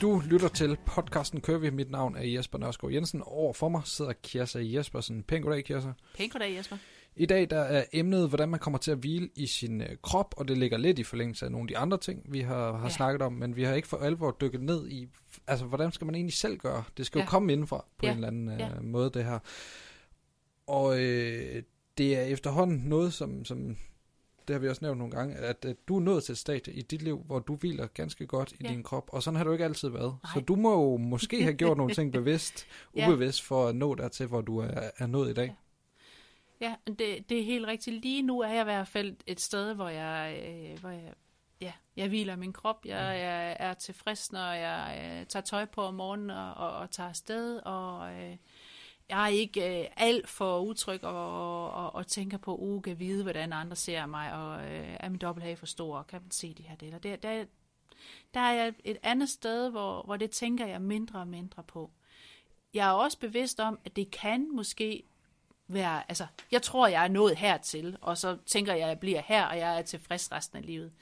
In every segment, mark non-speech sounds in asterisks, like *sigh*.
Du lytter til podcasten Curvy. Mit navn er Jesper Nørskov Jensen. Over for mig sidder Kirsa Jespersen. Pæn goddag, Kirsa. Pæn goddag, Jesper. I dag der er emnet, hvordan man kommer til at hvile i sin øh, krop, og det ligger lidt i forlængelse af nogle af de andre ting, vi har, har ja. snakket om, men vi har ikke for alvor dykket ned i, altså hvordan skal man egentlig selv gøre? Det skal ja. jo komme indenfra på ja. en eller anden øh, ja. måde, det her. Og øh, det er efterhånden noget, som, som det har vi også nævnt nogle gange, at, at du er nået til et stadie i dit liv, hvor du hviler ganske godt i ja. din krop, og sådan har du ikke altid været. Nej. Så du må jo måske have gjort nogle ting *laughs* bevidst, ubevidst, for at nå dertil, hvor du er, er nået i dag. Ja, ja det, det er helt rigtigt. Lige nu er jeg i hvert fald et sted, hvor jeg, øh, hvor jeg ja, jeg hviler min krop. Jeg, mm. jeg er tilfreds, når jeg øh, tager tøj på om morgenen og, og, og tager afsted, og... Øh, jeg er ikke øh, alt for utryg og, og, og tænker på, uh, kan vide, hvordan andre ser mig, og øh, er min dobbelthage for stor, kan man se de her deler. Der, der, der er jeg et andet sted, hvor, hvor det tænker jeg mindre og mindre på. Jeg er også bevidst om, at det kan måske være, altså, jeg tror, jeg er nået hertil, og så tænker jeg, at jeg bliver her, og jeg er tilfreds resten af livet.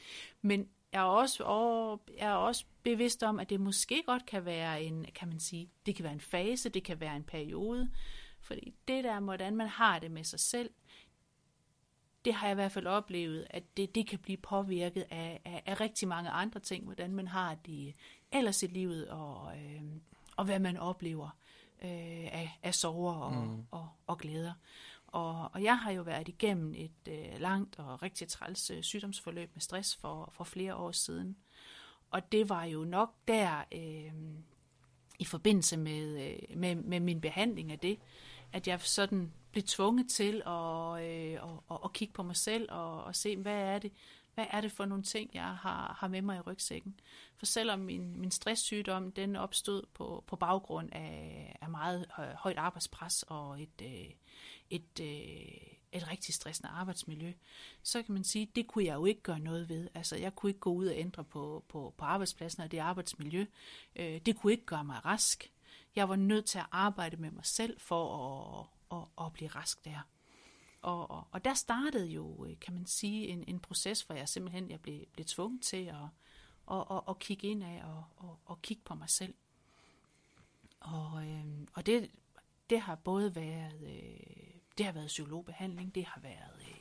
Men er også, og jeg er også bevidst om, at det måske godt kan være en, kan man sige, det kan være en fase, det kan være en periode, fordi det der, hvordan man har det med sig selv, det har jeg i hvert fald oplevet, at det, det kan blive påvirket af, af, af rigtig mange andre ting, hvordan man har det ellers i livet, og, øh, og hvad man oplever øh, af, af sorger og, mm. og, og glæder. Og, og jeg har jo været igennem et øh, langt og rigtig træls øh, sygdomsforløb med stress for, for flere år siden. Og det var jo nok der, øh, i forbindelse med, øh, med, med min behandling af det, at jeg sådan blev tvunget til at, øh, at, at, at kigge på mig selv og, og se, hvad er det, hvad er det for nogle ting, jeg har, har med mig i rygsækken? For selvom min, min stresssygdom, den opstod på, på baggrund af, af meget øh, højt arbejdspres og et, øh, et, øh, et rigtig stressende arbejdsmiljø, så kan man sige, det kunne jeg jo ikke gøre noget ved. Altså, jeg kunne ikke gå ud og ændre på, på, på arbejdspladsen og det arbejdsmiljø. Øh, det kunne ikke gøre mig rask. Jeg var nødt til at arbejde med mig selv for at, at, at blive rask der. Og, og, og der startede jo, øh, kan man sige, en, en proces, hvor jeg simpelthen jeg blev, blev tvunget til at, at, at, at kigge ind af og, og, og kigge på mig selv. Og, øh, og det, det har både været, øh, det har været psykologbehandling, det har været øh,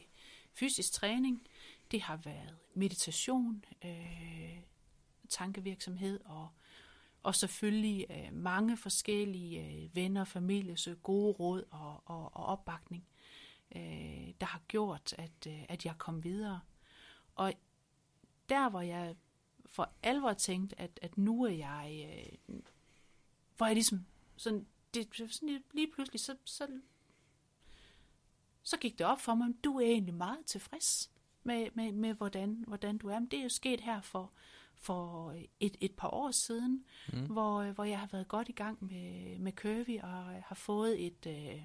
fysisk træning, det har været meditation, øh, tankevirksomhed og, og selvfølgelig øh, mange forskellige øh, venner, familie, så gode råd og, og, og opbakning øh, der har gjort, at, øh, at jeg kom videre. Og der, hvor jeg for alvor tænkte, at, at nu er jeg, øh, hvor jeg ligesom, sådan, det, sådan lige pludselig, så, så, så gik det op for mig, du er egentlig meget tilfreds med, med, med hvordan, hvordan du er. Men det er jo sket her for, for et, et par år siden, mm. hvor, hvor jeg har været godt i gang med, med Curvy og har fået et, øh,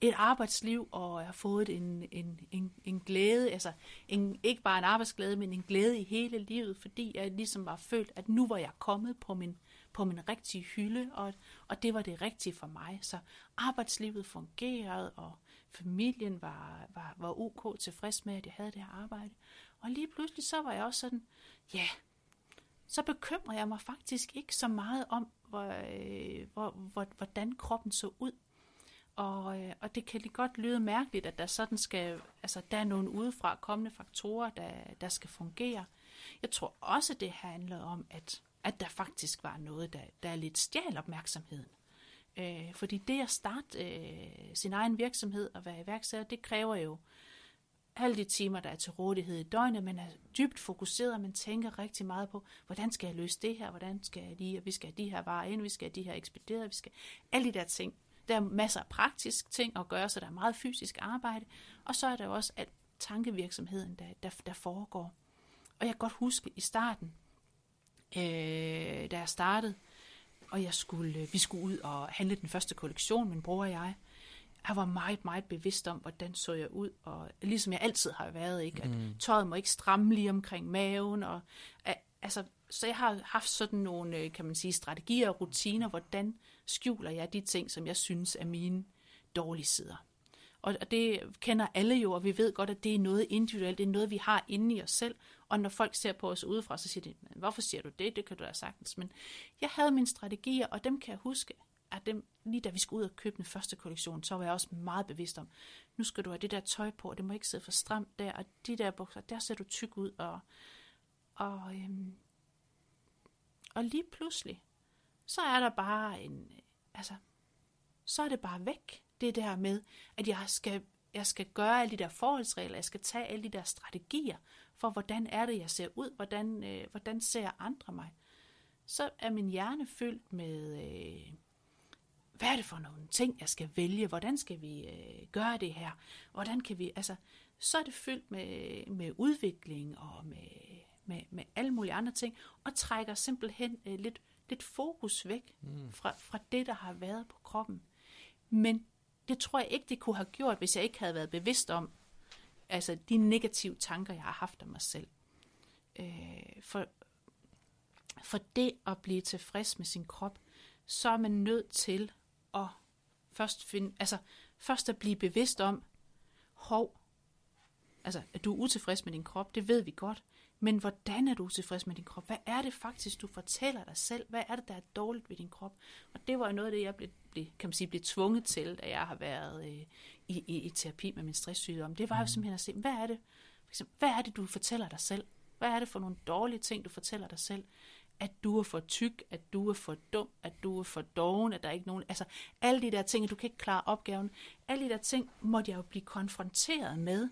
et arbejdsliv, og jeg har fået en, en, en, en glæde, altså en, ikke bare en arbejdsglæde, men en glæde i hele livet, fordi jeg ligesom var følt, at nu var jeg kommet på min, på min rigtige hylde, og, og det var det rigtige for mig. Så arbejdslivet fungerede, og familien var, var, var ok tilfreds med, at jeg havde det her arbejde. Og lige pludselig så var jeg også sådan, ja, yeah, så bekymrer jeg mig faktisk ikke så meget om, hvor, øh, hvor, hvor, hvordan kroppen så ud. Og, øh, og det kan lige godt lyde mærkeligt, at der sådan skal, altså der er nogle udefra kommende faktorer, der, der skal fungere. Jeg tror også, det handler om, at, at der faktisk var noget, der, der lidt stjal opmærksomheden. Øh, fordi det at starte øh, sin egen virksomhed og være iværksætter, det kræver jo alle de timer, der er til rådighed i døgnet. Man er dybt fokuseret, man tænker rigtig meget på, hvordan skal jeg løse det her, hvordan skal jeg lige, og vi skal have de her varer ind, vi skal have de her ekspederet, vi skal alle de der ting. Der er masser af praktisk ting at gøre, så der er meget fysisk arbejde. Og så er der også alt tankevirksomheden, der, der, der foregår. Og jeg kan godt huske i starten, øh, da jeg startede, og jeg skulle, vi skulle ud og handle den første kollektion, min bror og jeg. Jeg var meget, meget bevidst om, hvordan så jeg ud, og ligesom jeg altid har været, ikke? at mm. tøjet må ikke stramme lige omkring maven, og altså, så jeg har haft sådan nogle, øh, kan man sige, strategier og rutiner, hvordan skjuler jeg de ting, som jeg synes er mine dårlige sider. Og det kender alle jo, og vi ved godt, at det er noget individuelt, det er noget, vi har inde i os selv. Og når folk ser på os udefra, så siger de, hvorfor siger du det? Det kan du da sagtens. Men jeg havde mine strategier, og dem kan jeg huske, at dem, lige da vi skulle ud og købe den første kollektion, så var jeg også meget bevidst om, nu skal du have det der tøj på, og det må ikke sidde for stramt der, og de der bukser, der ser du tyk ud, og, og, øhm, og lige pludselig, så er der bare en, altså, så er det bare væk, det der med, at jeg skal, jeg skal gøre alle de der forholdsregler, jeg skal tage alle de der strategier, for hvordan er det, jeg ser ud, hvordan, øh, hvordan ser andre mig. Så er min hjerne fyldt med, øh, hvad er det for nogle ting, jeg skal vælge, hvordan skal vi øh, gøre det her, hvordan kan vi, altså, så er det fyldt med, med udvikling og med, med, med alle mulige andre ting, og trækker simpelthen øh, lidt, lidt fokus væk mm. fra, fra det, der har været på kroppen. Men det tror jeg ikke, det kunne have gjort, hvis jeg ikke havde været bevidst om, altså de negative tanker, jeg har haft om mig selv. Øh, for, for det at blive tilfreds med sin krop, så er man nødt til at først finde, altså først at blive bevidst om, hov, altså at du er utilfreds med din krop, det ved vi godt, men hvordan er du utilfreds med din krop? Hvad er det faktisk, du fortæller dig selv? Hvad er det, der er dårligt ved din krop? Og det var jo noget af det, jeg blev, blev, kan man sige, blev tvunget til, da jeg har været øh, i, i, i terapi med min stresssygdom. Det var jo mm. simpelthen at se, hvad er det, for eksempel, hvad er det, du fortæller dig selv? Hvad er det for nogle dårlige ting, du fortæller dig selv? At du er for tyk, at du er for dum, at du er for doven, at der er ikke nogen... Altså, alle de der ting, at du kan ikke klare opgaven. Alle de der ting måtte jeg jo blive konfronteret med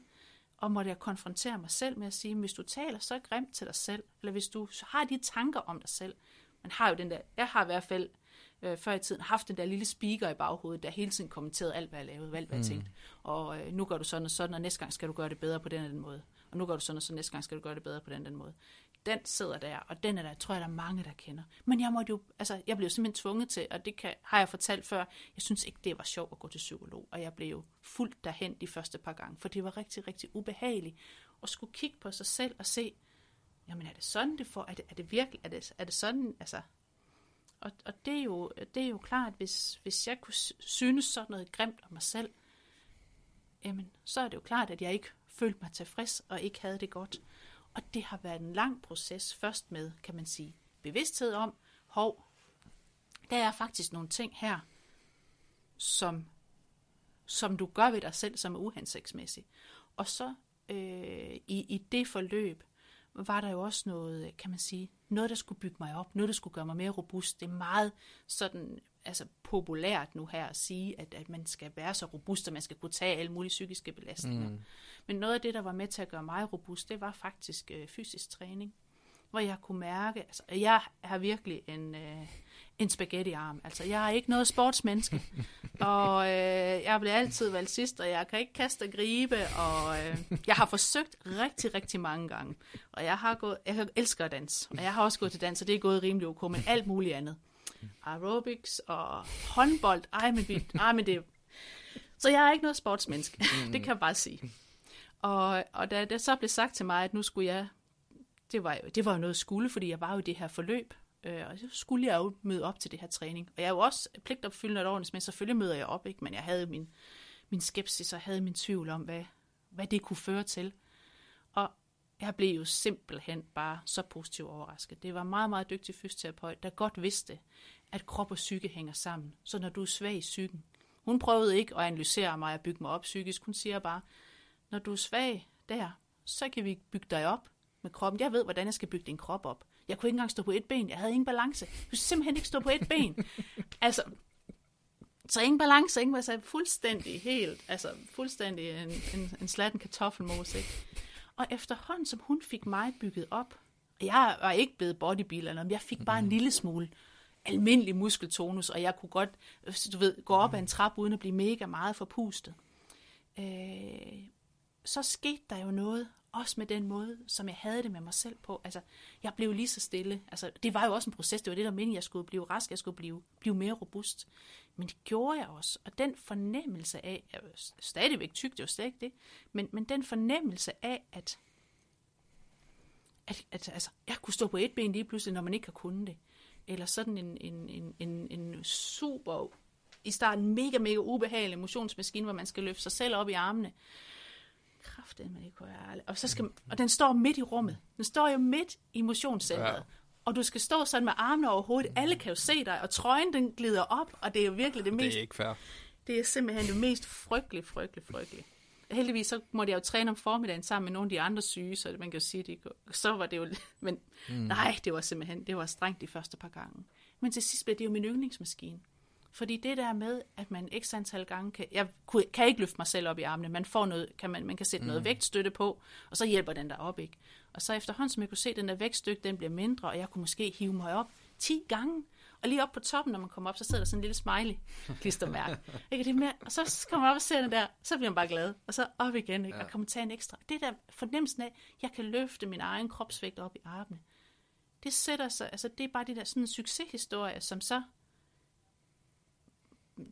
og måtte jeg konfrontere mig selv med at sige, hvis du taler så grimt til dig selv, eller hvis du har de tanker om dig selv, man har jo den der, jeg har i hvert fald øh, før i tiden haft den der lille speaker i baghovedet, der hele tiden kommenterede alt, hvad jeg lavede, alt, hvad jeg mm. tænkte. Og øh, nu gør du sådan og sådan, og næste gang skal du gøre det bedre på den og den måde. Og nu gør du sådan og så næste gang skal du gøre det bedre på den og den måde den sidder der, og den er der, tror jeg, der er mange, der kender. Men jeg måtte jo, altså, jeg blev simpelthen tvunget til, og det kan, har jeg fortalt før, jeg synes ikke, det var sjovt at gå til psykolog, og jeg blev jo fuldt derhen de første par gange, for det var rigtig, rigtig ubehageligt at skulle kigge på sig selv og se, jamen er det sådan, det får, er det, er det virkelig, er det, er det sådan, altså, og, og det, er jo, det er jo klart, hvis, hvis jeg kunne synes sådan noget grimt om mig selv, jamen, så er det jo klart, at jeg ikke følte mig tilfreds og ikke havde det godt. Og det har været en lang proces, først med, kan man sige, bevidsthed om, hov, der er faktisk nogle ting her, som, som du gør ved dig selv, som er uhensigtsmæssigt. Og så øh, i, i det forløb, var der jo også noget, kan man sige, noget, der skulle bygge mig op, noget, der skulle gøre mig mere robust. Det er meget sådan, altså populært nu her at sige, at, at man skal være så robust, at man skal kunne tage alle mulige psykiske belastninger. Mm. Men noget af det, der var med til at gøre mig robust, det var faktisk øh, fysisk træning. Hvor jeg kunne mærke, altså jeg har virkelig en, øh, en spaghetti-arm. Altså jeg er ikke noget sportsmenneske. *laughs* og øh, jeg bliver altid valgt sidst, og jeg kan ikke kaste og gribe. Og øh, jeg har forsøgt rigtig, rigtig mange gange. Og jeg har gået, jeg elsker at danse. Og jeg har også gået til dans, og det er gået rimelig ok, men alt muligt andet. Aerobics og håndbold. Ej, men, vi, ej, men det... Så jeg er ikke noget sportsmenneske. det kan jeg bare sige. Og, og da det så blev sagt til mig, at nu skulle jeg, det var jo, det var jo noget skulle, fordi jeg var jo i det her forløb, øh, og så skulle jeg jo møde op til det her træning. Og jeg er jo også pligtopfyldende et ordentligt, men selvfølgelig møder jeg op, ikke? men jeg havde min, min skepsis og havde min tvivl om, hvad, hvad det kunne føre til. Og jeg blev jo simpelthen bare så positivt overrasket. Det var meget, meget dygtig fysioterapeut, der godt vidste, at krop og psyke hænger sammen. Så når du er svag i psyken, hun prøvede ikke at analysere mig og bygge mig op psykisk. Hun siger bare, når du er svag der, så kan vi bygge dig op med kroppen. Jeg ved, hvordan jeg skal bygge din krop op. Jeg kunne ikke engang stå på et ben. Jeg havde ingen balance. Jeg kunne simpelthen ikke stå på et ben. *laughs* altså, så ingen balance, ingen var så fuldstændig helt, altså fuldstændig en, en, en slatten kartoffelmos, ikke? Og efterhånden, som hun fik mig bygget op, og jeg var ikke blevet bodybuilder, men jeg fik bare en lille smule almindelig muskeltonus, og jeg kunne godt, du ved, gå op ad en trap uden at blive mega meget forpustet. Øh, så skete der jo noget, også med den måde, som jeg havde det med mig selv på. Altså, jeg blev lige så stille. Altså, det var jo også en proces. Det var det, der meningen, jeg skulle blive rask, jeg skulle blive, blive mere robust. Men det gjorde jeg også. Og den fornemmelse af, jeg var stadigvæk tyk, det var slet ikke det, men, men den fornemmelse af, at, at, at altså, jeg kunne stå på et ben lige pludselig, når man ikke har kunnet det. Eller sådan en, en, en, en, en super i starten mega, mega ubehagelig motionsmaskine, hvor man skal løfte sig selv op i armene. Kræftet, men det kunne jeg aldrig. Og, så skal, og den står midt i rummet. Den står jo midt i motionscenteret. Ja. Og du skal stå sådan med armene over hovedet. Alle kan jo se dig, og trøjen den glider op, og det er jo virkelig det mest... Det er ikke fair. Det er simpelthen det mest frygtelige, frygtelige, frygtelige. Heldigvis så måtte jeg jo træne om formiddagen sammen med nogle af de andre syge, så man kan jo sige, det, så var det jo... Men mm. nej, det var simpelthen, det var strengt de første par gange. Men til sidst blev det jo min yndlingsmaskine. Fordi det der med, at man x antal gange kan... Jeg kan ikke løfte mig selv op i armene. Man, får noget, kan man, man kan sætte mm. noget vægtstøtte på, og så hjælper den der op, ikke? Og så efterhånden, som jeg kunne se, at den der vægtstykke, den bliver mindre, og jeg kunne måske hive mig op 10 gange. Og lige op på toppen, når man kommer op, så sidder der sådan en lille smiley klistermærke. *laughs* ikke det med? Og så kommer man op og ser den der, så bliver man bare glad. Og så op igen, ikke? og kommer tage en ekstra. Det der fornemmelsen af, at jeg kan løfte min egen kropsvægt op i armene. Det sætter sig, altså det er bare det der sådan en succeshistorie, som så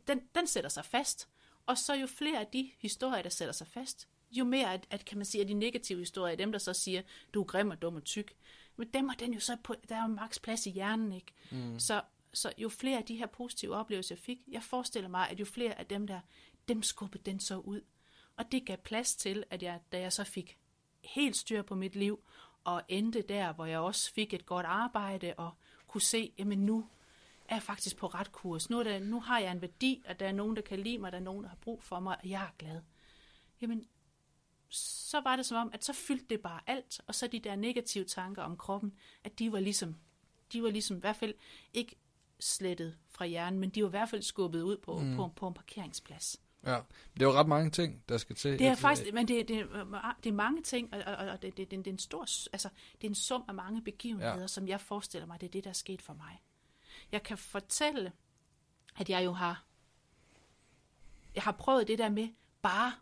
den, den sætter sig fast. Og så jo flere af de historier, der sætter sig fast, jo mere, at, at kan man sige, at de negative historier, dem der så siger, du er grim og dum og tyk, men dem er den jo så på, der er jo maks plads i hjernen, ikke? Mm. Så, så jo flere af de her positive oplevelser, jeg fik, jeg forestiller mig, at jo flere af dem der, dem skubbede den så ud. Og det gav plads til, at jeg, da jeg så fik helt styr på mit liv, og endte der, hvor jeg også fik et godt arbejde, og kunne se, jamen nu er faktisk på ret kurs. Nu, er der, nu har jeg en værdi, og der er nogen, der kan lide mig, der er nogen, der har brug for mig, og jeg er glad. Jamen, så var det som om, at så fyldte det bare alt, og så de der negative tanker om kroppen, at de var ligesom, de var ligesom i hvert fald ikke slettet fra hjernen, men de var i hvert fald skubbet ud på, mm. på, på en parkeringsplads. Ja, det er jo ret mange ting, der skal til. Det er faktisk, men det, det, det er mange ting, og, og, og det, det, det, det, er en stor, altså, det er en sum af mange begivenheder, ja. som jeg forestiller mig, det er det, der er sket for mig. Jeg kan fortælle, at jeg jo har, jeg har prøvet det der med bare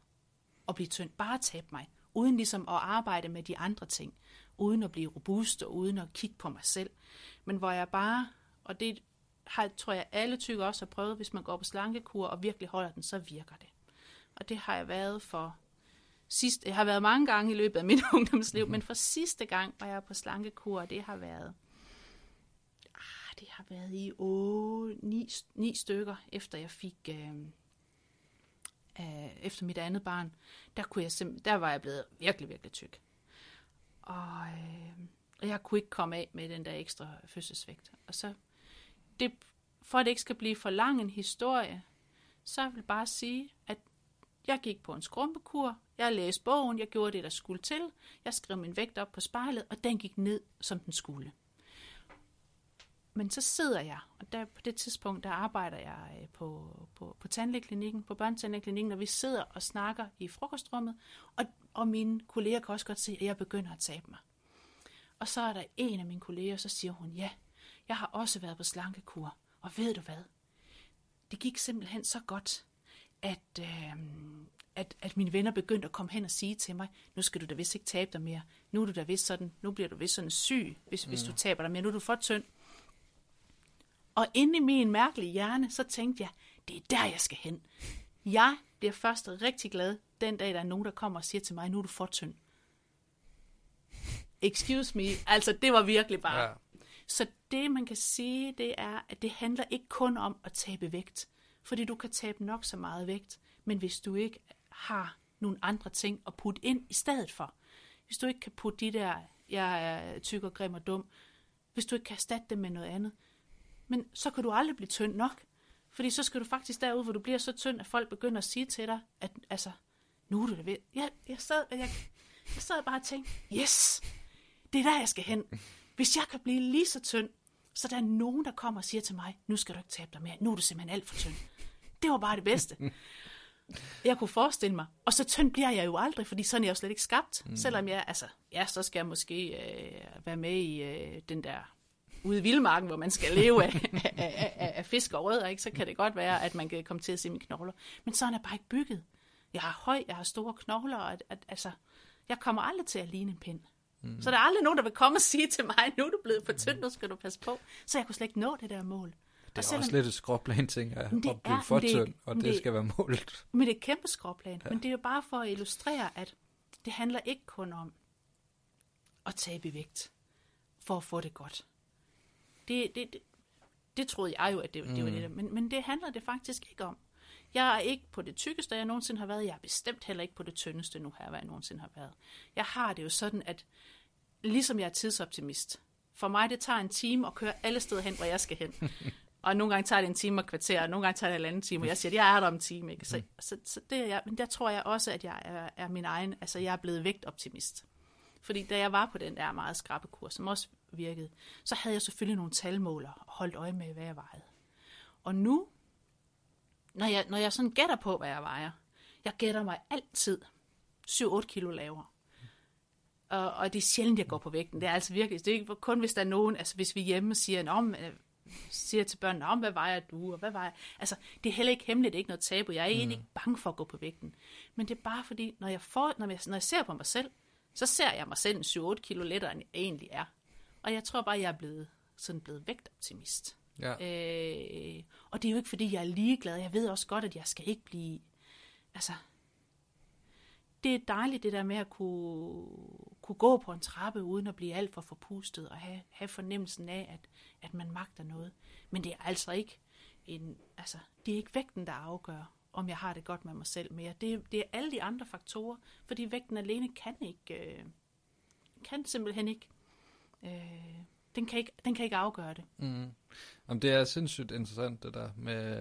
at blive tynd, bare at tabe mig, uden ligesom at arbejde med de andre ting, uden at blive robust og uden at kigge på mig selv. Men hvor jeg bare, og det har, tror jeg alle tykker også har prøvet, hvis man går på slankekur og virkelig holder den, så virker det. Og det har jeg været for sidst, jeg har været mange gange i løbet af mit *laughs* ungdomsliv, mm-hmm. men for sidste gang var jeg på slankekur, og det har været været i 8, 9, 9 stykker, efter jeg fik, øh, øh, efter mit andet barn, der, kunne jeg der var jeg blevet virkelig, virkelig tyk. Og, øh, og jeg kunne ikke komme af med den der ekstra fødselsvægt. Og så, det, for at det ikke skal blive for lang en historie, så vil jeg bare sige, at jeg gik på en skrumpekur, jeg læste bogen, jeg gjorde det, der skulle til, jeg skrev min vægt op på spejlet, og den gik ned, som den skulle. Men så sidder jeg, og der, på det tidspunkt, der arbejder jeg øh, på, på, på tandlægeklinikken, på børnetandlægeklinikken, og vi sidder og snakker i frokostrummet, og, og mine kolleger kan også godt se, at jeg begynder at tabe mig. Og så er der en af mine kolleger, så siger hun, ja, jeg har også været på slankekur, og ved du hvad? Det gik simpelthen så godt, at, øh, at, at mine venner begyndte at komme hen og sige til mig, nu skal du da vist ikke tabe dig mere. Nu er du da vist sådan, nu bliver du vist sådan syg, hvis, mm. hvis du taber dig mere. Nu er du for tynd. Og inde i min mærkelige hjerne, så tænkte jeg, det er der, jeg skal hen. Jeg bliver først rigtig glad, den dag, der er nogen, der kommer og siger til mig, nu er du for tynd. Excuse me. Altså, det var virkelig bare... Ja. Så det, man kan sige, det er, at det handler ikke kun om at tabe vægt. Fordi du kan tabe nok så meget vægt, men hvis du ikke har nogle andre ting at putte ind i stedet for, hvis du ikke kan putte de der, jeg er tyk og grim og dum, hvis du ikke kan erstatte dem med noget andet, men så kan du aldrig blive tynd nok. Fordi så skal du faktisk derud, hvor du bliver så tynd, at folk begynder at sige til dig, at altså, nu er du da ved. Jeg, jeg, sad, jeg, jeg sad bare og tænkte, yes, det er der, jeg skal hen. Hvis jeg kan blive lige så tynd, så der er nogen, der kommer og siger til mig, nu skal du ikke tabe dig mere, nu er du simpelthen alt for tynd. Det var bare det bedste. Jeg kunne forestille mig. Og så tynd bliver jeg jo aldrig, fordi sådan er jeg jo slet ikke skabt. Mm. Selvom jeg, altså, ja, så skal jeg måske øh, være med i øh, den der ude i vildmarken, hvor man skal leve *laughs* af, af, af, af fisk og rødder, ikke? så kan det godt være, at man kan komme til at se mine knogler. Men sådan er bare ikke bygget. Jeg har høj, jeg har store knogler, og at, at, altså, jeg kommer aldrig til at ligne en pind. Mm. Så der er aldrig nogen, der vil komme og sige til mig, nu er du blevet for tynd, nu skal du passe på. Så jeg kunne slet ikke nå det der mål. Det er selvom, også lidt et skråplan ting at, det at blive for tynd, og det, det skal være målet. Men det er et kæmpe skråplan. Ja. Men det er jo bare for at illustrere, at det handler ikke kun om at tabe vægt for at få det godt det, det, det, det troede jeg jo, at det, det var det der. Men, men det handler det faktisk ikke om. Jeg er ikke på det tykkeste, jeg nogensinde har været. Jeg er bestemt heller ikke på det tyndeste nu her, hvad jeg nogensinde har været. Jeg har det jo sådan, at ligesom jeg er tidsoptimist, for mig det tager en time at køre alle steder hen, hvor jeg skal hen. *laughs* og nogle gange tager det en time og kvarter, og nogle gange tager det en anden time, og jeg siger, at jeg er der om en time. Ikke? Så, mm. så, så det er jeg, men der tror jeg også, at jeg er, er min egen, altså jeg er blevet vægtoptimist. Fordi da jeg var på den der meget skrappe kurs, som også virkede, så havde jeg selvfølgelig nogle talmåler og holdt øje med, hvad jeg vejede. Og nu, når jeg, når jeg sådan gætter på, hvad jeg vejer, jeg gætter mig altid 7-8 kilo lavere. Og, og det er sjældent, jeg går på vægten. Det er altså virkelig, det er ikke kun, hvis der er nogen, altså hvis vi hjemme siger, om, siger til børnene, om hvad vejer du, og hvad vejer Altså, det er heller ikke hemmeligt, det er ikke noget tabu. Jeg er egentlig mm. ikke bange for at gå på vægten. Men det er bare fordi, når jeg, får, når jeg, når jeg ser på mig selv, så ser jeg mig selv en 7-8 kilo lettere, end jeg egentlig er. Og jeg tror bare, jeg er blevet, sådan blevet vægtoptimist. Ja. Øh, og det er jo ikke, fordi jeg er ligeglad. Jeg ved også godt, at jeg skal ikke blive... Altså, det er dejligt det der med at kunne, kunne gå på en trappe uden at blive alt for forpustet og have, have fornemmelsen af, at, at man magter noget. Men det er altså ikke en, altså, det er ikke vægten, der afgør, om jeg har det godt med mig selv mere. Det, det er alle de andre faktorer, fordi vægten alene kan ikke, øh, kan simpelthen ikke, øh, den, kan ikke, den kan ikke afgøre det. Mm. Jamen, det er sindssygt interessant det der med,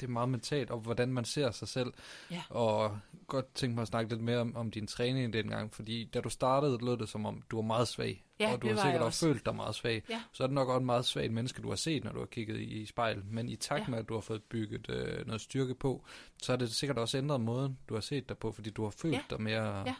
det er meget mentalt, og hvordan man ser sig selv. Ja. Og godt tænke mig at snakke lidt mere om, om din træning dengang, fordi da du startede, lød det som om, du var meget svag. Ja, og du har sikkert også følt dig meget svag. Ja. Så er det nok også en meget svag menneske, du har set, når du har kigget i, i spejl. Men i takt ja. med, at du har fået bygget øh, noget styrke på, så har det sikkert også ændret måden, du har set dig på, fordi du har følt ja. dig mere... Ja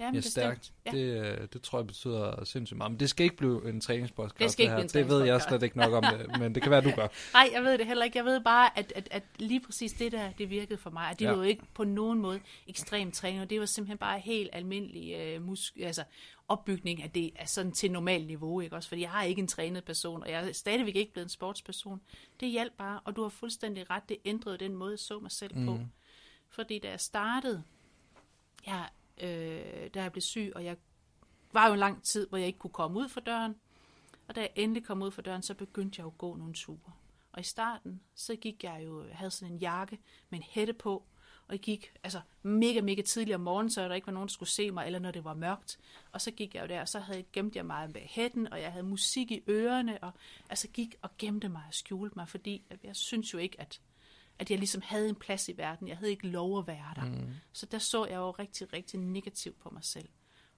Jamen, mere stærkt. Ja. Det, øh, det tror jeg betyder sindssygt meget. Men det skal ikke blive en træningspodcast. Det, skal ikke det, her. det ved jeg slet ikke nok om, det, men det kan være, du gør. *laughs* Nej, jeg ved det heller ikke. Jeg ved bare, at, at, at lige præcis det der, det virkede for mig. At det ja. var jo ikke på nogen måde ekstrem træning. Det var simpelthen bare helt almindelig øh, musk, altså, opbygning af det er sådan til normal niveau, ikke også? Fordi jeg har ikke en trænet person, og jeg er stadigvæk ikke blevet en sportsperson. Det hjalp bare, og du har fuldstændig ret, det ændrede den måde, jeg så mig selv mm. på. Fordi da jeg startede, jeg øh, da jeg blev syg, og jeg var jo en lang tid, hvor jeg ikke kunne komme ud for døren. Og da jeg endelig kom ud for døren, så begyndte jeg jo at gå nogle ture. Og i starten, så gik jeg jo, jeg havde sådan en jakke med en hætte på, og jeg gik altså mega, mega tidligt om morgenen, så der ikke var nogen, der skulle se mig, eller når det var mørkt. Og så gik jeg jo der, og så havde, gemte jeg mig med hætten, og jeg havde musik i ørerne, og altså gik og gemte mig og skjulte mig, fordi jeg synes jo ikke, at, at jeg ligesom havde en plads i verden. Jeg havde ikke lov at være der. Mm. Så der så jeg jo rigtig, rigtig negativt på mig selv.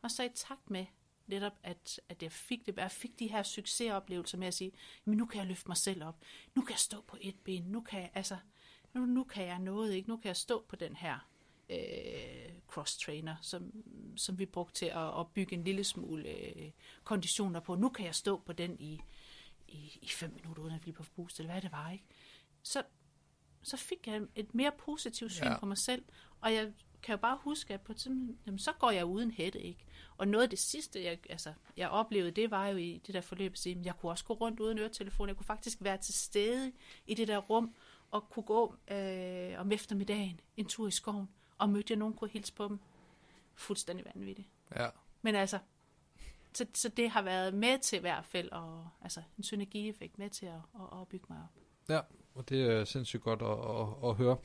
Og så i takt med netop, at, at jeg fik det, jeg fik de her succesoplevelser med at sige, men nu kan jeg løfte mig selv op. Nu kan jeg stå på et ben. Nu kan jeg, altså, nu, nu kan jeg noget, ikke? Nu kan jeg stå på den her øh, cross-trainer, som, som vi brugte til at, at bygge en lille smule øh, konditioner på. Nu kan jeg stå på den i, i, i fem minutter, uden at blive på boost, eller hvad det var, ikke? Så, så fik jeg et mere positivt syn ja. på mig selv, og jeg kan jo bare huske, at på tiden, jamen, så går jeg uden hætte, ikke? Og noget af det sidste, jeg, altså, jeg oplevede, det var jo i det der forløb, at sige, jeg kunne også gå rundt uden øretelefon, jeg kunne faktisk være til stede i det der rum, og kunne gå øh, om eftermiddagen en tur i skoven, og mødte jeg nogen, kunne hilse på dem. Fuldstændig vanvittigt. Ja. Men altså, så, så det har været med til i hvert fald, og, altså en synergieffekt med til at, at, at bygge mig op. Ja, og det er sindssygt godt at, at, at høre.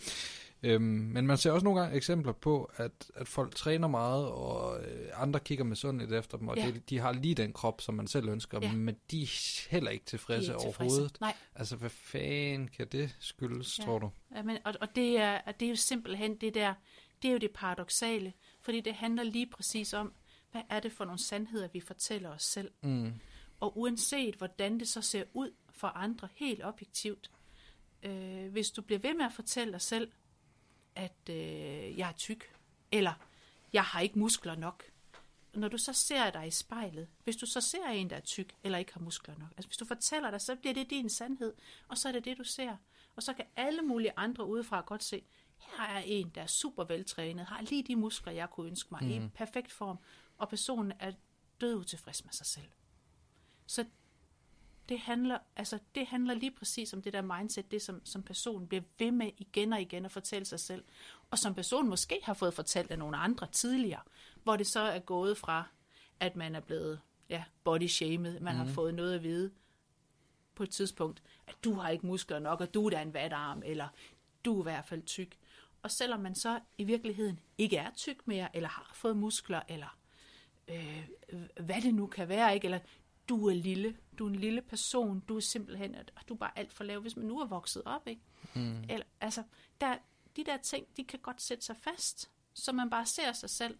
Øhm, men man ser også nogle gange eksempler på, at, at folk træner meget, og øh, andre kigger med sundt efter dem, og ja. det, de har lige den krop, som man selv ønsker, ja. men de er heller ikke tilfredse, de er ikke tilfredse. overhovedet. Nej. Altså, hvad fanden kan det skyldes, ja. tror du? Ja, men, og, og, det er, og det er jo simpelthen det der, det er jo det paradoxale, fordi det handler lige præcis om, hvad er det for nogle sandheder, vi fortæller os selv. Mm. Og uanset hvordan det så ser ud for andre helt objektivt, øh, hvis du bliver ved med at fortælle dig selv, at øh, jeg er tyk, eller jeg har ikke muskler nok. Når du så ser dig i spejlet, hvis du så ser en, der er tyk, eller ikke har muskler nok, altså hvis du fortæller dig, så bliver det din sandhed, og så er det det, du ser. Og så kan alle mulige andre udefra godt se, her er en, der er super veltrænet, har lige de muskler, jeg kunne ønske mig, mm. i perfekt form, og personen er død utilfreds med sig selv. Så det handler, altså, det handler lige præcis om det der mindset, det som, som personen bliver ved med igen og igen at fortælle sig selv, og som personen måske har fået fortalt af nogle andre tidligere, hvor det så er gået fra, at man er blevet ja, body shamed, man mm. har mhm. fået noget at vide, på et tidspunkt, at du har ikke muskler nok, og du er da en vatarm, eller du er i hvert fald tyk. Og selvom man så i virkeligheden ikke er tyk mere, eller har fået muskler, eller øh, hvad det nu kan være, ikke? eller du er lille, du er en lille person, du er simpelthen, og du er bare alt for lav, hvis man nu er vokset op, ikke? Mm. Eller, altså, der, de der ting, de kan godt sætte sig fast, så man bare ser sig selv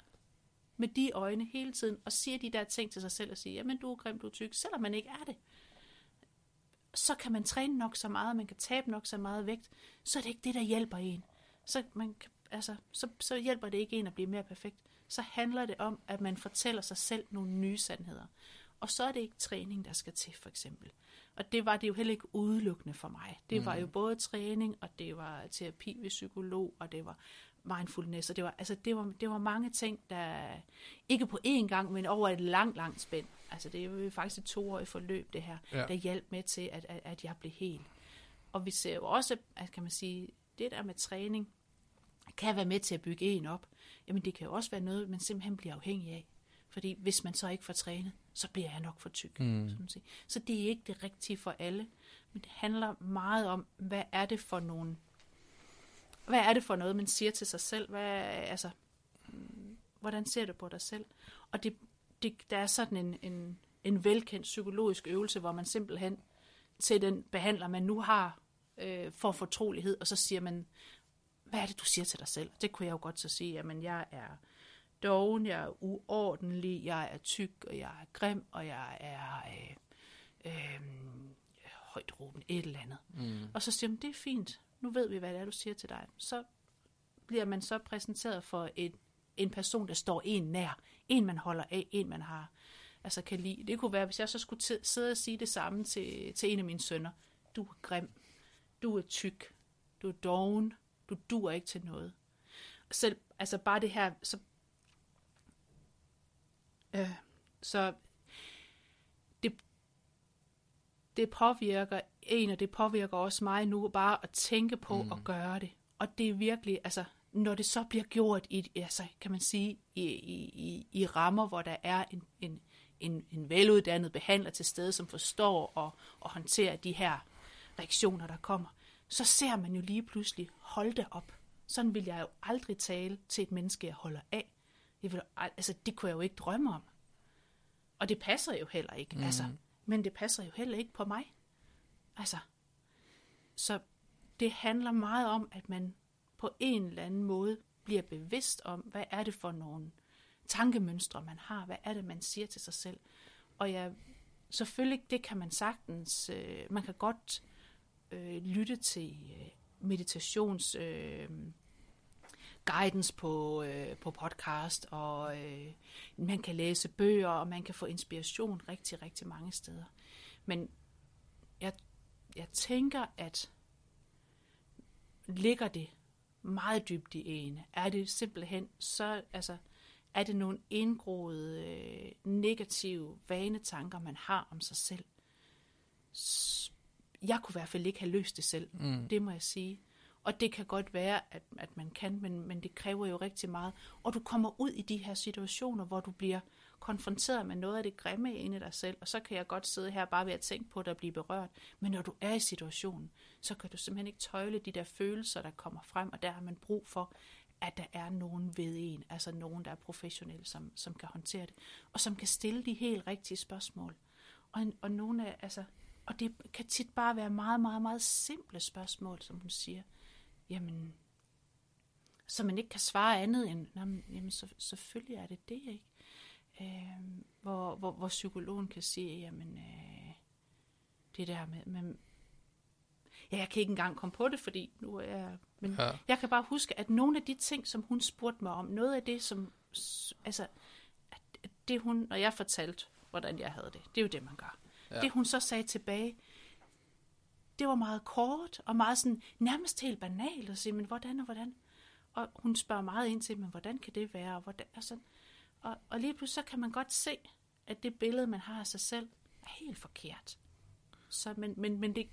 med de øjne hele tiden, og siger de der ting til sig selv, og siger, jamen du er grim, du er tyk, selvom man ikke er det. Så kan man træne nok så meget, man kan tabe nok så meget vægt, så er det ikke det, der hjælper en. Så, man kan, altså, så, så hjælper det ikke en at blive mere perfekt. Så handler det om, at man fortæller sig selv nogle nye sandheder. Og så er det ikke træning, der skal til, for eksempel. Og det var det jo heller ikke udelukkende for mig. Det mm. var jo både træning, og det var terapi ved psykolog, og det var mindfulness, og det var, altså, det var, det var mange ting, der ikke på én gang, men over et langt, langt spænd. Altså det er jo faktisk et toårigt forløb, det her, ja. der hjalp med til, at, at, at jeg blev helt. Og vi ser jo også, at kan man sige, det der med træning, kan være med til at bygge en op. Jamen det kan jo også være noget, man simpelthen bliver afhængig af. Fordi hvis man så ikke får trænet, så bliver jeg nok for tyk. Mm. Sådan. Så det er ikke det rigtige for alle. Men det handler meget om, hvad er det for nogle... Hvad er det for noget, man siger til sig selv? Hvad, altså, hvordan ser du på dig selv? Og det, det, der er sådan en, en, en velkendt psykologisk øvelse, hvor man simpelthen til den behandler, man nu har, øh, for fortrolighed, og så siger man, hvad er det, du siger til dig selv? Det kunne jeg jo godt så sige, jamen jeg er doven, jeg er uordentlig, jeg er tyk, og jeg er grim, og jeg er øh, øh, højt råben, et eller andet. Mm. Og så siger man, det er fint, nu ved vi, hvad det er, du siger til dig. Så bliver man så præsenteret for et, en person, der står en nær, en man holder af, en man har, altså kan lide. Det kunne være, hvis jeg så skulle sidde og sige det samme til, til en af mine sønner. Du er grim, du er tyk, du er doven, du duer ikke til noget. Selv, altså bare det her, så Øh, så det, det påvirker en, og det påvirker også mig nu, bare at tænke på mm. at gøre det. Og det er virkelig, altså, når det så bliver gjort i, altså, kan man sige, i, i, i rammer, hvor der er en, en, en, en veluddannet behandler til stede, som forstår og, og håndterer de her reaktioner, der kommer, så ser man jo lige pludselig, hold det op. Sådan vil jeg jo aldrig tale til et menneske, jeg holder af. Jeg vil, altså, det kunne jeg jo ikke drømme om. Og det passer jo heller ikke. Mm. Altså, men det passer jo heller ikke på mig. Altså, så det handler meget om, at man på en eller anden måde bliver bevidst om, hvad er det for nogle tankemønstre, man har. Hvad er det, man siger til sig selv. Og ja, selvfølgelig, det kan man sagtens. Øh, man kan godt øh, lytte til øh, meditations... Øh, guidance på, øh, på podcast, og øh, man kan læse bøger, og man kan få inspiration rigtig, rigtig mange steder. Men jeg, jeg tænker, at ligger det meget dybt i en, er det simpelthen så, altså, er det nogle indgroede øh, negative vanetanker, man har om sig selv. Jeg kunne i hvert fald ikke have løst det selv, mm. det må jeg sige. Og det kan godt være, at, at man kan, men, men det kræver jo rigtig meget. Og du kommer ud i de her situationer, hvor du bliver konfronteret med noget af det grimme inde i dig selv, og så kan jeg godt sidde her bare ved at tænke på det og blive berørt. Men når du er i situationen, så kan du simpelthen ikke tøjle de der følelser, der kommer frem, og der har man brug for, at der er nogen ved en, altså nogen, der er professionelle, som, som kan håndtere det, og som kan stille de helt rigtige spørgsmål. Og, og nogle af, altså, og det kan tit bare være meget, meget, meget simple spørgsmål, som hun siger jamen, så man ikke kan svare andet end, jamen så, selvfølgelig er det det, ikke? Øh, hvor, hvor, hvor psykologen kan sige, jamen, øh, det der med, med ja, jeg kan ikke engang komme på det, fordi nu er jeg, men ja. jeg kan bare huske, at nogle af de ting, som hun spurgte mig om, noget af det, som, altså, det hun, når jeg fortalte, hvordan jeg havde det, det er jo det, man gør. Ja. Det hun så sagde tilbage, det var meget kort, og meget sådan, nærmest helt banalt, at sige, men hvordan og hvordan? Og hun spørger meget ind til, men hvordan kan det være? Og, hvordan, og, sådan. og, og lige pludselig så kan man godt se, at det billede, man har af sig selv, er helt forkert. Så, men, men, men det,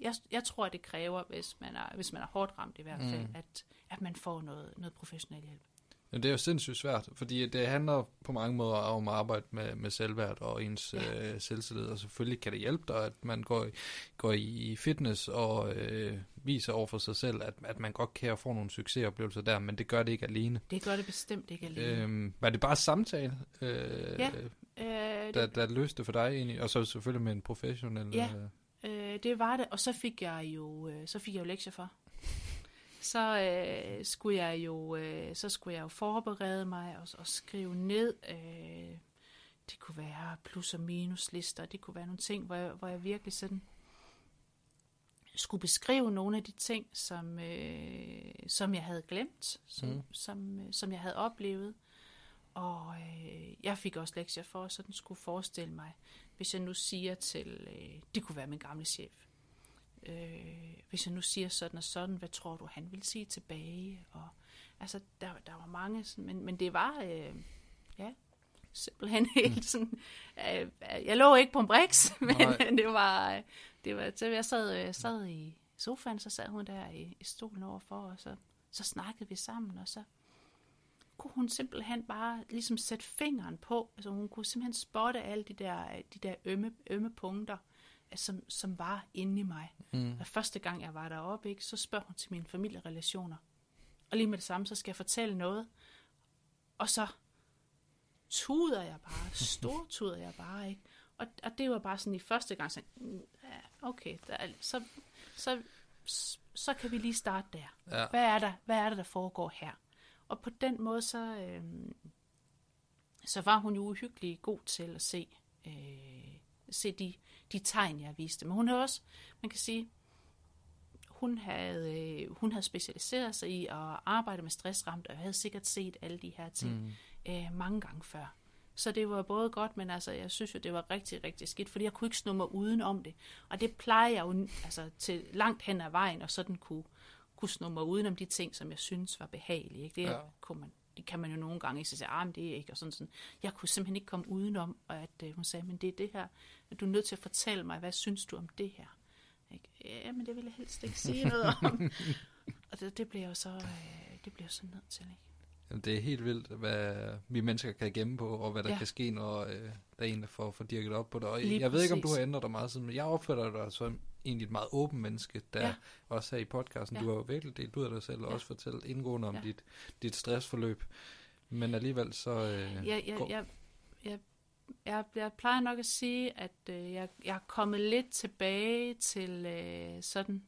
jeg, jeg tror, det kræver, hvis man er, hvis man er hårdt ramt i hvert fald, mm. at, at man får noget, noget professionel hjælp. Men det er jo sindssygt svært, fordi det handler på mange måder om at arbejde med, med selvværd og ens ja. øh, selvtillid, og selvfølgelig kan det hjælpe dig, at man går, går i fitness og øh, viser over for sig selv, at, at man godt kan få nogle succesoplevelser der, men det gør det ikke alene. Det gør det bestemt ikke alene. Øhm, var det bare samtale, øh, ja, øh, der, der løste for dig egentlig, og så selvfølgelig med en professionel... Ja, øh, det var det, og så fik jeg jo, øh, så fik jeg jo lektier for så øh, skulle jeg jo øh, så skulle jeg jo forberede mig og, og skrive ned. Øh, det kunne være plus og minus lister. Det kunne være nogle ting, hvor jeg, hvor jeg virkelig sådan skulle beskrive nogle af de ting, som, øh, som jeg havde glemt, som, mm. som, øh, som jeg havde oplevet. Og øh, jeg fik også lektier for, at sådan skulle forestille mig, hvis jeg nu siger til, øh, det kunne være min gamle chef, øh, hvis jeg nu siger sådan og sådan, hvad tror du, han vil sige tilbage? Og, altså, der, der var mange, sådan, men, men det var, øh, ja, simpelthen *laughs* helt sådan, øh, jeg lå ikke på en briks, *laughs* men Nej. *laughs* det var, det var, så jeg sad, jeg sad i sofaen, så sad hun der i, i stolen overfor, og så, så snakkede vi sammen, og så kunne hun simpelthen bare ligesom sætte fingeren på, altså hun kunne simpelthen spotte alle de der, de der ømme, ømme punkter, som, som var inde i mig. Mm. Og første gang jeg var deroppe, ikke, så spørger hun til mine familierelationer. Og lige med det samme, så skal jeg fortælle noget. Og så tuder jeg bare, *laughs* stor tuder jeg bare, ikke? Og, og det var bare sådan i første gang, så, ja, okay, der, så, så, så kan vi lige starte der. Ja. Hvad, er der, hvad er der, der foregår her? Og på den måde, så, øh, så var hun jo uhyggelig god til at se, øh, se de de tegn, jeg viste. Men hun havde også, man kan sige, hun havde, øh, hun havde specialiseret sig i at arbejde med stressramt, og havde sikkert set alle de her ting mm. øh, mange gange før. Så det var både godt, men altså, jeg synes jo, det var rigtig, rigtig skidt, fordi jeg kunne ikke snumme uden om det. Og det plejer jeg jo altså, til langt hen ad vejen, og sådan kunne, kunne snumme uden om de ting, som jeg synes var behagelige. Ikke? Det ja. kunne man det kan man jo nogle gange ikke sige, ah, men det er ikke, og sådan, sådan. Jeg kunne simpelthen ikke komme udenom, og at øh, hun sagde, men det er det her, at du er nødt til at fortælle mig, hvad synes du om det her? Ikke? Ja, men det vil jeg helst ikke sige noget om. *laughs* og det, det bliver jo så, øh, det bliver så nødt til, ikke? Jamen, det er helt vildt, hvad vi mennesker kan gemme på, og hvad der ja. kan ske, når øh, der er en, der får, får dirket op på det. Og Lige jeg præcis. ved ikke, om du har ændret dig meget siden, men jeg opfatter dig som egentlig et meget åben menneske, der ja. også her i podcasten, ja. du har jo virkelig delt ud af dig selv, og ja. også fortalt indgående om ja. dit, dit stressforløb. Men alligevel så... Øh, ja, ja, ja, ja, jeg, jeg plejer nok at sige, at øh, jeg, jeg er kommet lidt tilbage til øh, sådan...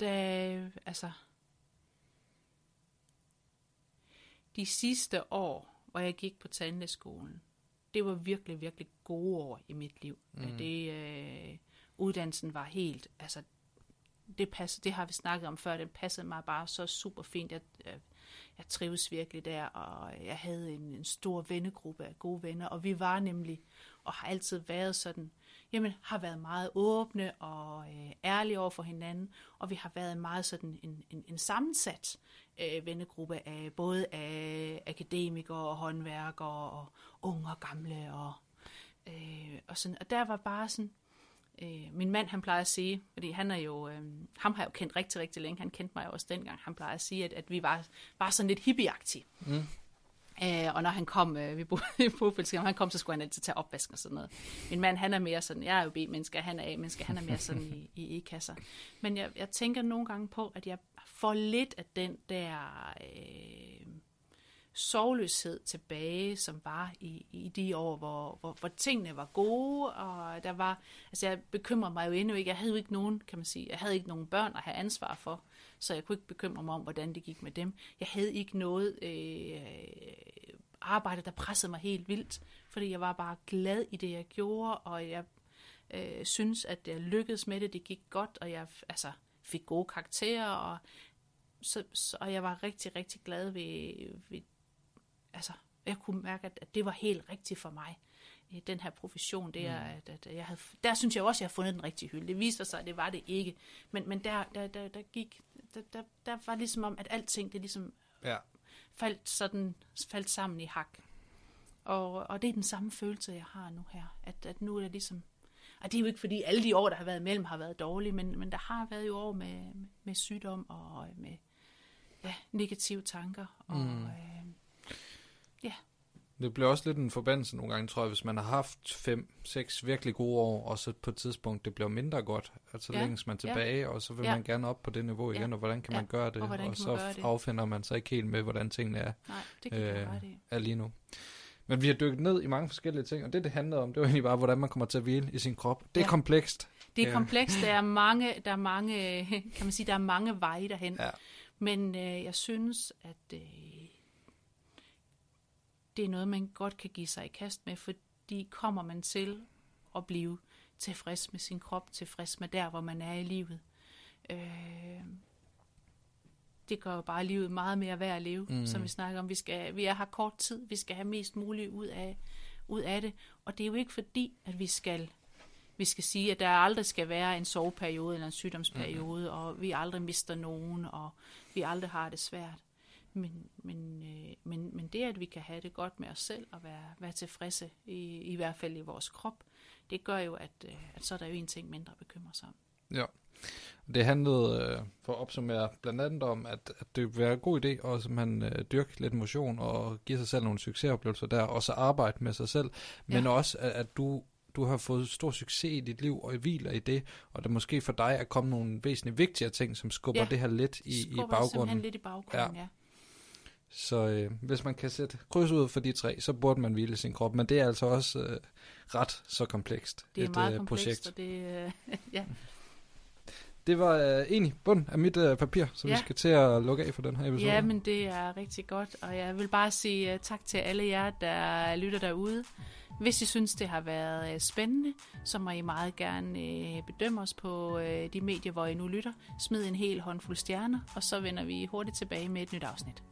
Da, altså... De sidste år, hvor jeg gik på tandlægeskolen, det var virkelig, virkelig gode år i mit liv. Mm. Det, øh, uddannelsen var helt, altså, det, passede, det har vi snakket om før, det passede mig bare så super fint. Jeg, jeg, jeg trives virkelig der, og jeg havde en, en stor vennegruppe af gode venner, og vi var nemlig, og har altid været sådan, jamen, har været meget åbne og øh, ærlige over for hinanden, og vi har været meget sådan en, en, en sammensat øh, vennegruppe af både af akademikere og håndværkere og unge og gamle og, øh, og sådan. Og der var bare sådan, øh, min mand han plejer at sige, fordi han er jo, øh, ham har jeg jo kendt rigtig, rigtig længe, han kendte mig også dengang, han plejer at sige, at, at vi var, var sådan lidt hippieagtige. Mm. Øh, og når han kom, øh, vi boede *laughs* i Bofældskab, han kom, så skulle han altid tage opvasken og sådan noget. Min mand, han er mere sådan, jeg er jo B-menneske, han er A-menneske, han er mere sådan i, i E-kasser. Men jeg, jeg tænker nogle gange på, at jeg får lidt af den der øh, sovløshed tilbage, som var i, i de år, hvor, hvor, hvor tingene var gode, og der var, altså jeg bekymrede mig jo endnu ikke, jeg havde jo ikke nogen, kan man sige, jeg havde ikke nogen børn at have ansvar for, så jeg kunne ikke bekymre mig om, hvordan det gik med dem. Jeg havde ikke noget øh, arbejde, der pressede mig helt vildt, fordi jeg var bare glad i det, jeg gjorde, og jeg øh, synes, at jeg lykkedes med det, det gik godt, og jeg altså, fik gode karakterer, og, så, så, og jeg var rigtig, rigtig glad ved, ved altså, jeg kunne mærke, at, at det var helt rigtigt for mig den her profession, det er, mm. at, at jeg havde, der synes jeg også, at jeg havde fundet den rigtige hylde. Det viste sig, at det var det ikke. Men, men der, der, der, der gik, der, der, der var ligesom om, at alting, det ligesom ja. faldt, sådan, faldt sammen i hak. Og, og det er den samme følelse, jeg har nu her. At, at nu er det ligesom, og det er jo ikke fordi alle de år, der har været imellem, har været dårlige, men, men der har været jo år med, med sygdom og med, ja, negative tanker. Og, mm. øh, ja. Det bliver også lidt en forbandelse nogle gange, tror jeg, hvis man har haft fem, seks virkelig gode år, og så på et tidspunkt, det bliver mindre godt, altså ja. længes man tilbage, ja. og så vil ja. man gerne op på det niveau igen, ja. og hvordan kan ja. man gøre det, og, og så man affinder man sig ikke helt med, hvordan tingene er, Nej, det kan øh, er lige nu. Men vi har dykket ned i mange forskellige ting, og det, det handlede om, det var egentlig bare, hvordan man kommer til at hvile i sin krop. Det er ja. komplekst. Det er komplekst. Der er mange, der er mange, *laughs* kan man sige, der er mange veje derhen. Ja. Men øh, jeg synes, at øh, det er noget, man godt kan give sig i kast med, fordi kommer man til at blive tilfreds med sin krop, tilfreds med der, hvor man er i livet. Øh, det gør jo bare livet meget mere værd at leve, mm. som vi snakker om. Vi, skal, vi er her kort tid, vi skal have mest muligt ud af, ud af det. Og det er jo ikke fordi, at vi skal, vi skal sige, at der aldrig skal være en soveperiode eller en sygdomsperiode, mm. og vi aldrig mister nogen, og vi aldrig har det svært. Men, men, øh, men, men det, at vi kan have det godt med os selv og være, være tilfredse, i, i hvert fald i vores krop, det gør jo, at, øh, at så er der jo en ting mindre at bekymre sig om. Ja. Det handlede, øh, for at opsummere, blandt andet om, at, at det vil være en god idé at man øh, dyrke lidt motion og give sig selv nogle succesoplevelser der, og så arbejde med sig selv, men ja. også, at, at du du har fået stor succes i dit liv, og hviler i det, og der måske for dig er kommet nogle væsentligt vigtigere ting, som skubber ja. det her lidt i, i baggrunden. Lidt i baggrunden, ja. ja. Så øh, hvis man kan sætte kryds ud for de tre, så burde man hvile sin krop, men det er altså også øh, ret så komplekst. Det er et, meget øh, komplekst, projekt. og det, øh, *laughs* ja. Det var øh, egentlig bund af mit øh, papir, så ja. vi skal til at lukke af for den her episode. Ja, men det er rigtig godt, og jeg vil bare sige uh, tak til alle jer, der lytter derude. Hvis I synes, det har været uh, spændende, så må I meget gerne uh, bedømme os på uh, de medier, hvor I nu lytter. Smid en hel håndfuld stjerner, og så vender vi hurtigt tilbage med et nyt afsnit.